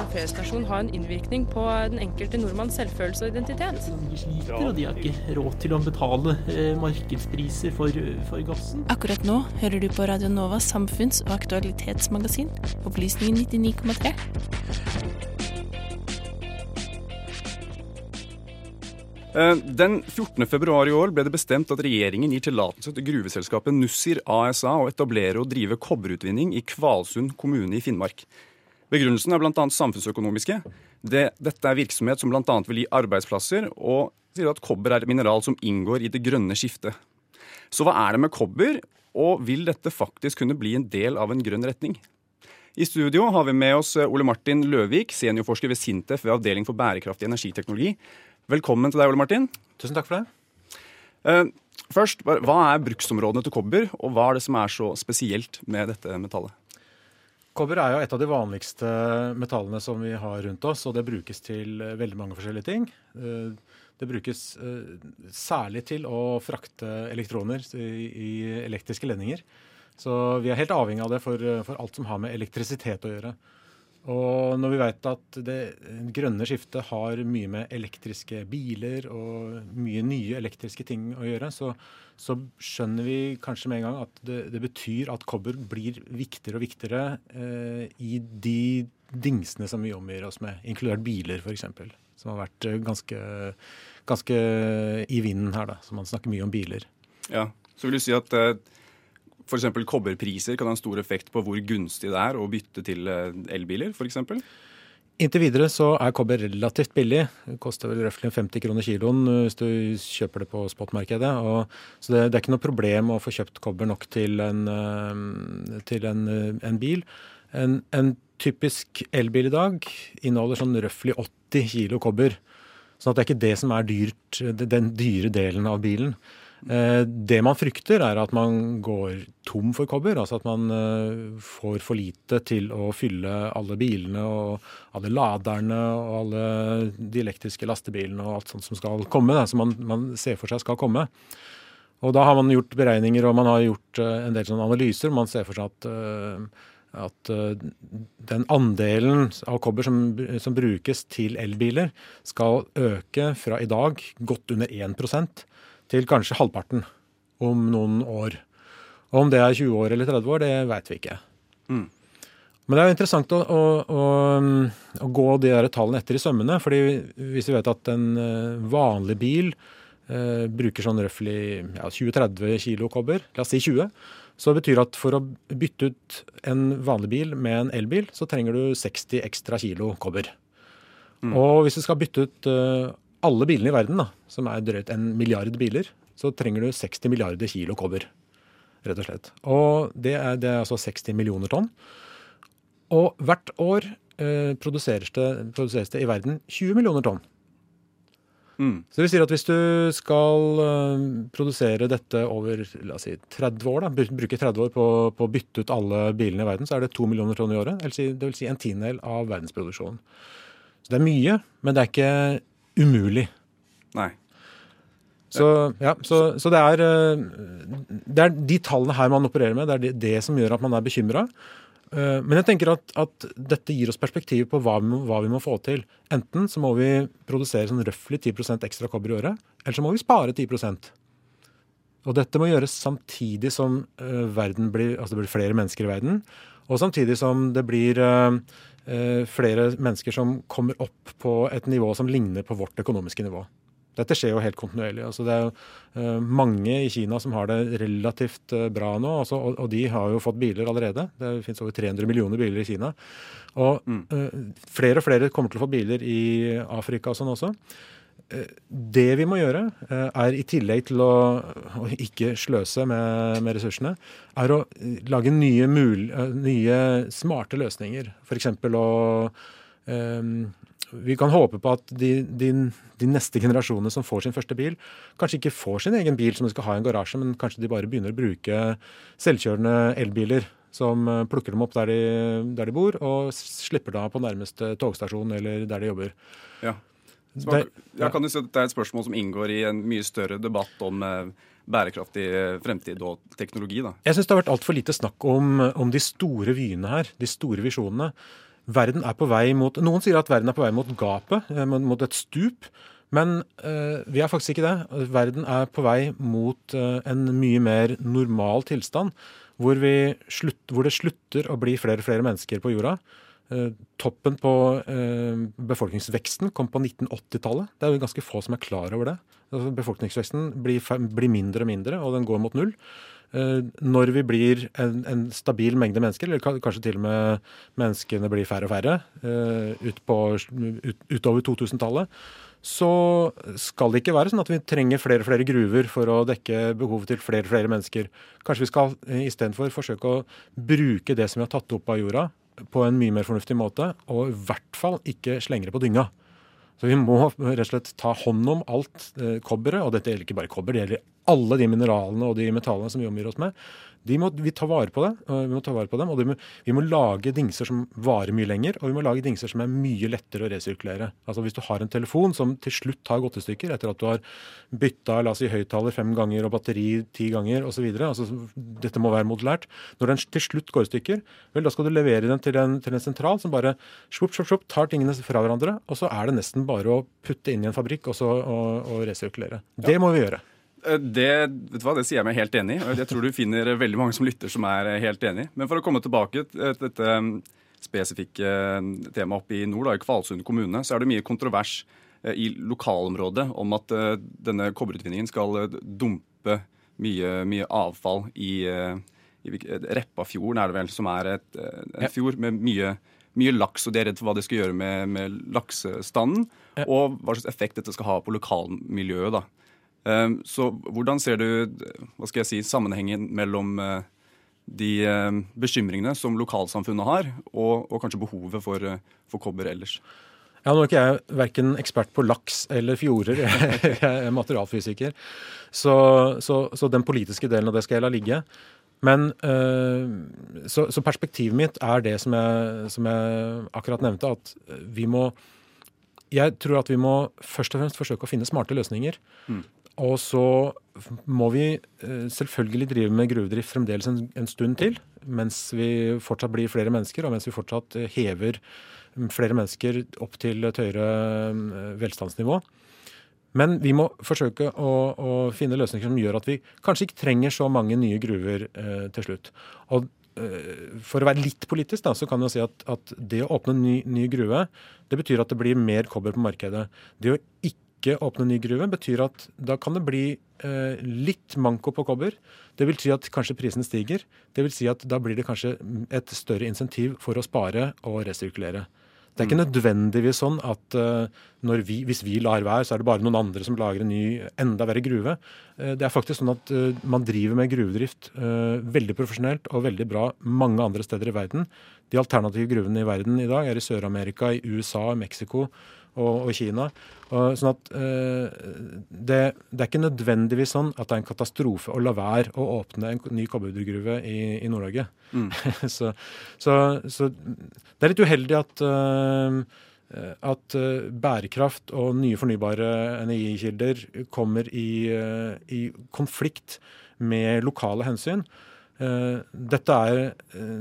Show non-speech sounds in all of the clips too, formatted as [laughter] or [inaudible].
en P-stasjon ha en innvirkning på den enkelte nordmanns selvfølelse og identitet? De sliter, og de har ikke råd til å betale eh, markedspriser for, for gassen. Akkurat nå hører du på Radio Novas samfunns- og aktualitetsmagasin, Opplysningen 99,3. Eh, Den 14. februar i år ble det bestemt at regjeringen gir tillatelse til gruveselskapet Nussir ASA å etablere og drive kobberutvinning i Kvalsund kommune i Finnmark. Begrunnelsen er bl.a. samfunnsøkonomiske. Det, dette er virksomhet som bl.a. vil gi arbeidsplasser, og sier at kobber er et mineral som inngår i det grønne skiftet. Så hva er det med kobber, og vil dette faktisk kunne bli en del av en grønn retning? I studio har vi med oss Ole Martin Løvik, seniorforsker ved Sintef ved Avdeling for bærekraftig energiteknologi. Velkommen til deg, Ole Martin. Tusen takk for det. Eh, først, Hva er bruksområdene til kobber, og hva er det som er så spesielt med dette metallet? Kobber er jo et av de vanligste metallene som vi har rundt oss, og det brukes til eh, veldig mange forskjellige ting. Eh, Det brukes eh, særlig til å frakte elektroner i, elektriske ledninger. Så vi er helt avhengig av det for, for alt som har med elektrisitet å gjøre. Og når vi vet at det grønne skiftet har mye med elektriske biler og mye nye elektriske ting å gjøre, så, så skjønner vi kanskje med en gang at det, det betyr at kobber blir viktigere og viktigere eh, i de dingsene som vi omgir oss med, inkludert biler f.eks., som har vært eh, ganske, ganske i vinden her, da. Så man snakker mye om biler. Ja, Så vil du si at eh, f.eks. kobberpriser kan ha en stor effekt på hvor gunstig det er å bytte til eh, elbiler, f.eks.? Inntil videre så er kobber relativt billig. Det koster vel røftlig 50 kroner kiloen uh, hvis du kjøper det på spotmarkedet. Og, så det, det er ikke noe problem å få kjøpt kobber nok til en, uh, til en, en bil. En, en typisk elbil i dag inneholder sånn røftlig 80 kilo kobber. Sånn det er ikke det som er dyrt, den dyre delen av bilen. Eh, Det man frykter, er at man går tom for kobber. Altså at man eh, får for lite til å fylle alle bilene og alle laderne og alle de elektriske lastebilene og alt sånt som skal komme, som man, man ser for seg skal komme. Og da har man gjort beregninger og man har gjort eh, en del sånne analyser. Man ser for seg at, at den andelen av kobber som, som brukes til elbiler, skal øke fra i dag godt under 1 til kanskje halvparten om noen år. Og om det er 20 år eller 30 år, det veit vi ikke. Mm. Men det er jo interessant å, å, å, å gå de der tallene etter i sømmene. fordi hvis vi vet at en eh, vanlig bil eh, bruker sånn røftlig ja, 20-30 kilo kobber, la oss si 20, så betyr det at for å bytte ut en vanlig bil med en elbil, så trenger du 60 ekstra kilo kobber. Og hvis du skal bytte ut eh, alle bilene i verden, da, som er drøyt en milliard biler, så trenger du 60 milliarder kilo kobber. Rett og slett. Og det er, det er altså 60 millioner tonn. Og hvert år eh, produseres, det, produseres det i verden 20 millioner tonn. Mm. Så det sier at hvis du skal eh, produsere dette over la oss si, 30 år, da, bruke 30 år på, på å bytte ut alle bilene i verden, så er det 2 millioner tonn i året. Det vil si, det vil si en tiendedel av verdensproduksjonen. Så det er mye, men det er ikke umulig. Nei. Så, ja, så, så det, er, eh, det er de tallene her man opererer med, det er det, det som gjør at man er bekymra. Men jeg tenker at, at dette gir oss perspektiv på hva vi, må, hva vi må få til. Enten så må vi produsere sånn røftlig 10% ekstra kobber i året, eller så må vi spare 10% Og dette må gjøres samtidig som eh, verden blir, altså det blir flere mennesker i verden, og samtidig som det blir eh, eh, flere mennesker som kommer opp på et nivå som ligner på vårt økonomiske nivå. Dette skjer jo helt kontinuerlig. Altså det er eh, mange i Kina som har det relativt eh, bra nå, altså, og, de har jo fått biler allerede. Det finnes over 300 millioner biler i Kina. Og eh, flere og flere kommer til å få biler i Afrika og sånn også. Det vi må gjøre, eh, er i tillegg til å, å ikke sløse med, med ressursene, er å eh, lage nye, mul, eh, nye smarte løsninger. F.eks. å um, Vi kan håpe på at de, de, de neste generasjonene som får sin første bil, kanskje ikke får sin egen bil som de skal ha i en garasje, men kanskje de bare begynner å bruke selvkjørende elbiler som plukker dem opp der de, der de bor, og slipper dem på nærmeste togstasjon eller der de jobber. Ja. Det- jeg kan jo si at det er et spørsmål som inngår i en mye større debatt om eh, bærekraftig eh, fremtid og teknologi. da. Jeg syns det har vært altfor lite snakk om, om de store vyene her, de store visjonene. verden er på vei mot Noen sier at verden er på vei mot gapet, eh, mot et stup. Men eh, vi er faktisk ikke det. Verden er på vei mot eh, en mye mer normal tilstand, hvor, slutt, hvor, det slutter å bli flere og flere mennesker på jorda. Eh, toppen på eh, befolkningsveksten kom på 1980-tallet. Det er jo ganske få som er klar over det. Altså, befolkningsveksten blir, mindre og mindre, og den går mot null. Eh, når vi blir en, en, stabil mengde mennesker, eller kanskje til og med menneskene blir færre og færre ut på, ut, utover 2000-tallet, så skal det ikke være sånn at vi trenger flere og flere gruver for å dekke behovet til flere og flere mennesker. Kanskje vi skal istedenfor forsøke å bruke det som vi har tatt opp av jorda, på en mye mer fornuftig måte, og i hvert fall ikke slenge det på dynga. Så vi må rett og slett ta hånd om alt eh, kobberet, og dette gjelder ikke bare kobber, det gjelder alle de mineralene og de metallene som vi omgir oss med. De må vi ta vare på det, vi må ta vare på dem, og må, vi må lage dingser som varer mye lenger, og vi må lage dingser som er mye lettere å resirkulere. Altså Hvis du har en telefon som til slutt har gått i stykker etter at du har bytta la oss si, høyttaler fem ganger og batteri ti ganger osv. Altså, dette må være modulært. Når den til slutt går i stykker, vel, da skal du levere den til en, til en sentral som bare svupp, svupp, svupp, tar tingene fra hverandre, og så er det nesten bare å putte inn i en fabrikk og så og, og resirkulere. Det ja. må vi gjøre. Eh, det, vet du hva, det sier jeg meg helt enig i. Jeg tror du finner veldig mange som lytter som er helt enig. Men for å komme tilbake til dette um, spesifikke temaet oppe i nord, da, i Kvalsund kommune, så er det mye kontrovers i lokalområdet om at denne kobberutvinningen skal dumpe mye, mye avfall i, i Reppafjorden, er det vel, som er et, en fjord med mye mye laks, og de er redd for hva det skal gjøre med, med laksestanden. Og hva slags effekt dette skal ha på lokalmiljøet. da. Ehm, så hvordan ser du hva skal jeg si, sammenhengen mellom eh, de eh, bekymringene som lokalsamfunnet har, og, og kanskje behovet for, eh, for, kobber ellers? Ja, Nå er ikke jeg verken ekspert på laks eller fjorder, [laughs] jeg er materialfysiker. Så, så, så, den politiske delen av det skal jeg la ligge. Men så, så, perspektivet mitt er det som jeg, som jeg akkurat nevnte, at vi må jeg tror at vi må først og fremst forsøke å finne smarte løsninger. Mm. Og så må vi eh, selvfølgelig drive med gruvedrift fremdeles en, en, stund til, mens vi fortsatt blir flere mennesker, og mens vi fortsatt eh, hever flere mennesker opp til et høyere eh, velstandsnivå. Men vi må forsøke å, å, finne løsninger som gjør at vi kanskje ikke trenger så mange nye gruver eh, til slutt. Og eh, For å være litt politisk da, så kan jeg si at, at det å åpne en ny, ny, gruve, det betyr at det blir mer kobber på markedet. Det å ikke ikke åpne ny gruve, betyr at da kan det bli eh, litt manko på kobber. Det vil si at kanskje prisen stiger. Det vil si at da blir det kanskje et større insentiv for å spare og resirkulere. Det er ikke mm. nødvendigvis sånn at uh, vi, hvis vi lar være, så er det bare noen andre som lager en ny, enda verre gruve. Uh, det er faktisk sånn at uh, man driver med gruvedrift veldig profesjonelt og veldig bra mange andre steder i verden. De alternative gruvene i verden i dag er i Sør-Amerika, i USA, Mexico og, og Kina. Og, sånn at eh, det, det, er ikke nødvendigvis sånn at det er en katastrofe å la være å åpne en ny kobbergruve i, i Nord-Norge. Mm. [laughs] så, så, så, det er litt uheldig at eh, at bærekraft og nye fornybare energikilder kommer i, i konflikt med lokale hensyn. Dette er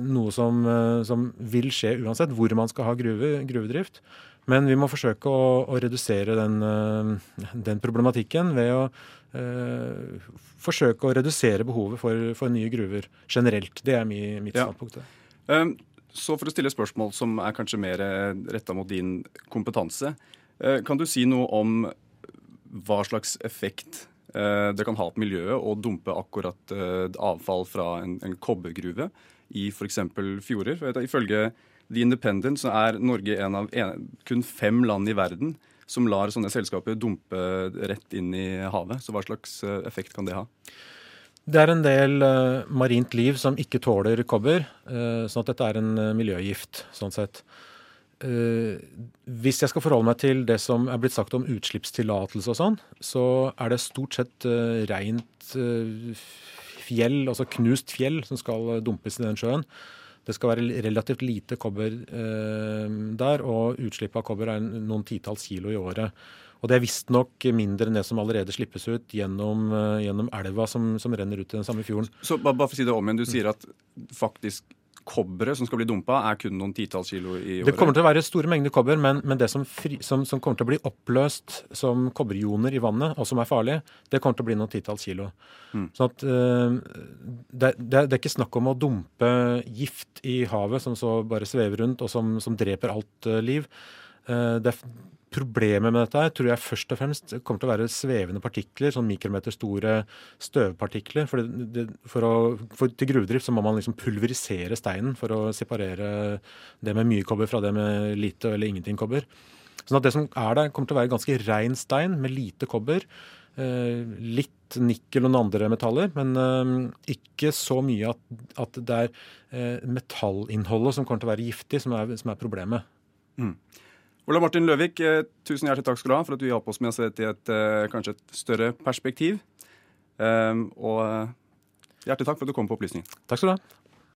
noe som, som, vil skje uansett hvor man skal ha gruve, gruvedrift. Men vi må forsøke å, å redusere den, eh, den, problematikken ved å eh, forsøke å redusere behovet for, for, nye gruver generelt. Det er mitt ja. standpunkt. Um, så for å stille spørsmål som er kanskje mer retta mot din kompetanse. Uh, kan du si noe om hva slags effekt det kan ha på miljøet å dumpe akkurat avfall fra en, en kobbergruve i f.eks. fjorder? For ifølge The Independent så er Norge en av en, kun fem land i verden som lar sånne selskaper dumpe rett inn i havet. Så hva slags eh, effekt kan det ha? Det er en del uh, marint liv som ikke tåler kobber, uh, sånn at dette er en uh, miljøgift. sånn sett. hvis jeg skal forholde meg til det som er blitt sagt om utslippstillatelse og sånn, så er det stort sett rent fjell, altså knust fjell, som skal dumpes i den sjøen. Det skal være relativt lite kobber eh, der, og utslippet av kobber er noen titalls kilo i året. Og det er visstnok mindre enn det som allerede slippes ut gjennom, uh, gjennom elva som, som, renner ut i den samme fjorden. Så bare for å si det om igjen, Du sier at faktisk kobberet som skal bli dumpa, er kun noen titalls kilo i året? Det kommer til å være store mengder kobber, men, men det som, fri, som, som, kommer til å bli oppløst som kobberioner i vannet, og som er farlig, det kommer til å bli noen titalls kilo. Mm. Sånn at uh, det, det, det, er ikke snakk om å dumpe gift i havet som så bare svever rundt, og som, som dreper alt uh, liv. Uh, det, Problemet med dette her tror jeg først og fremst kommer til å være svevende partikler, sånn mikrometer store støvpartikler. For, det, for, å, for til gruvedrift så må man liksom pulverisere steinen for å separere det med mye kobber fra det med lite eller ingenting kobber. Sånn at det som er der, kommer til å være ganske rein stein med lite kobber. Eh, litt nikkel og noen andre metaller, men eh, ikke så mye at, at det er eh, metallinnholdet som kommer til å være giftig, som er, som er problemet. Mm. Ola Martin Løvik, eh, tusen hjertelig takk skal du ha for at du hjalp oss med å se dette i et eh, kanskje et større perspektiv. Um, og hjertelig takk for at du kom på Opplysningen. Takk skal du ha.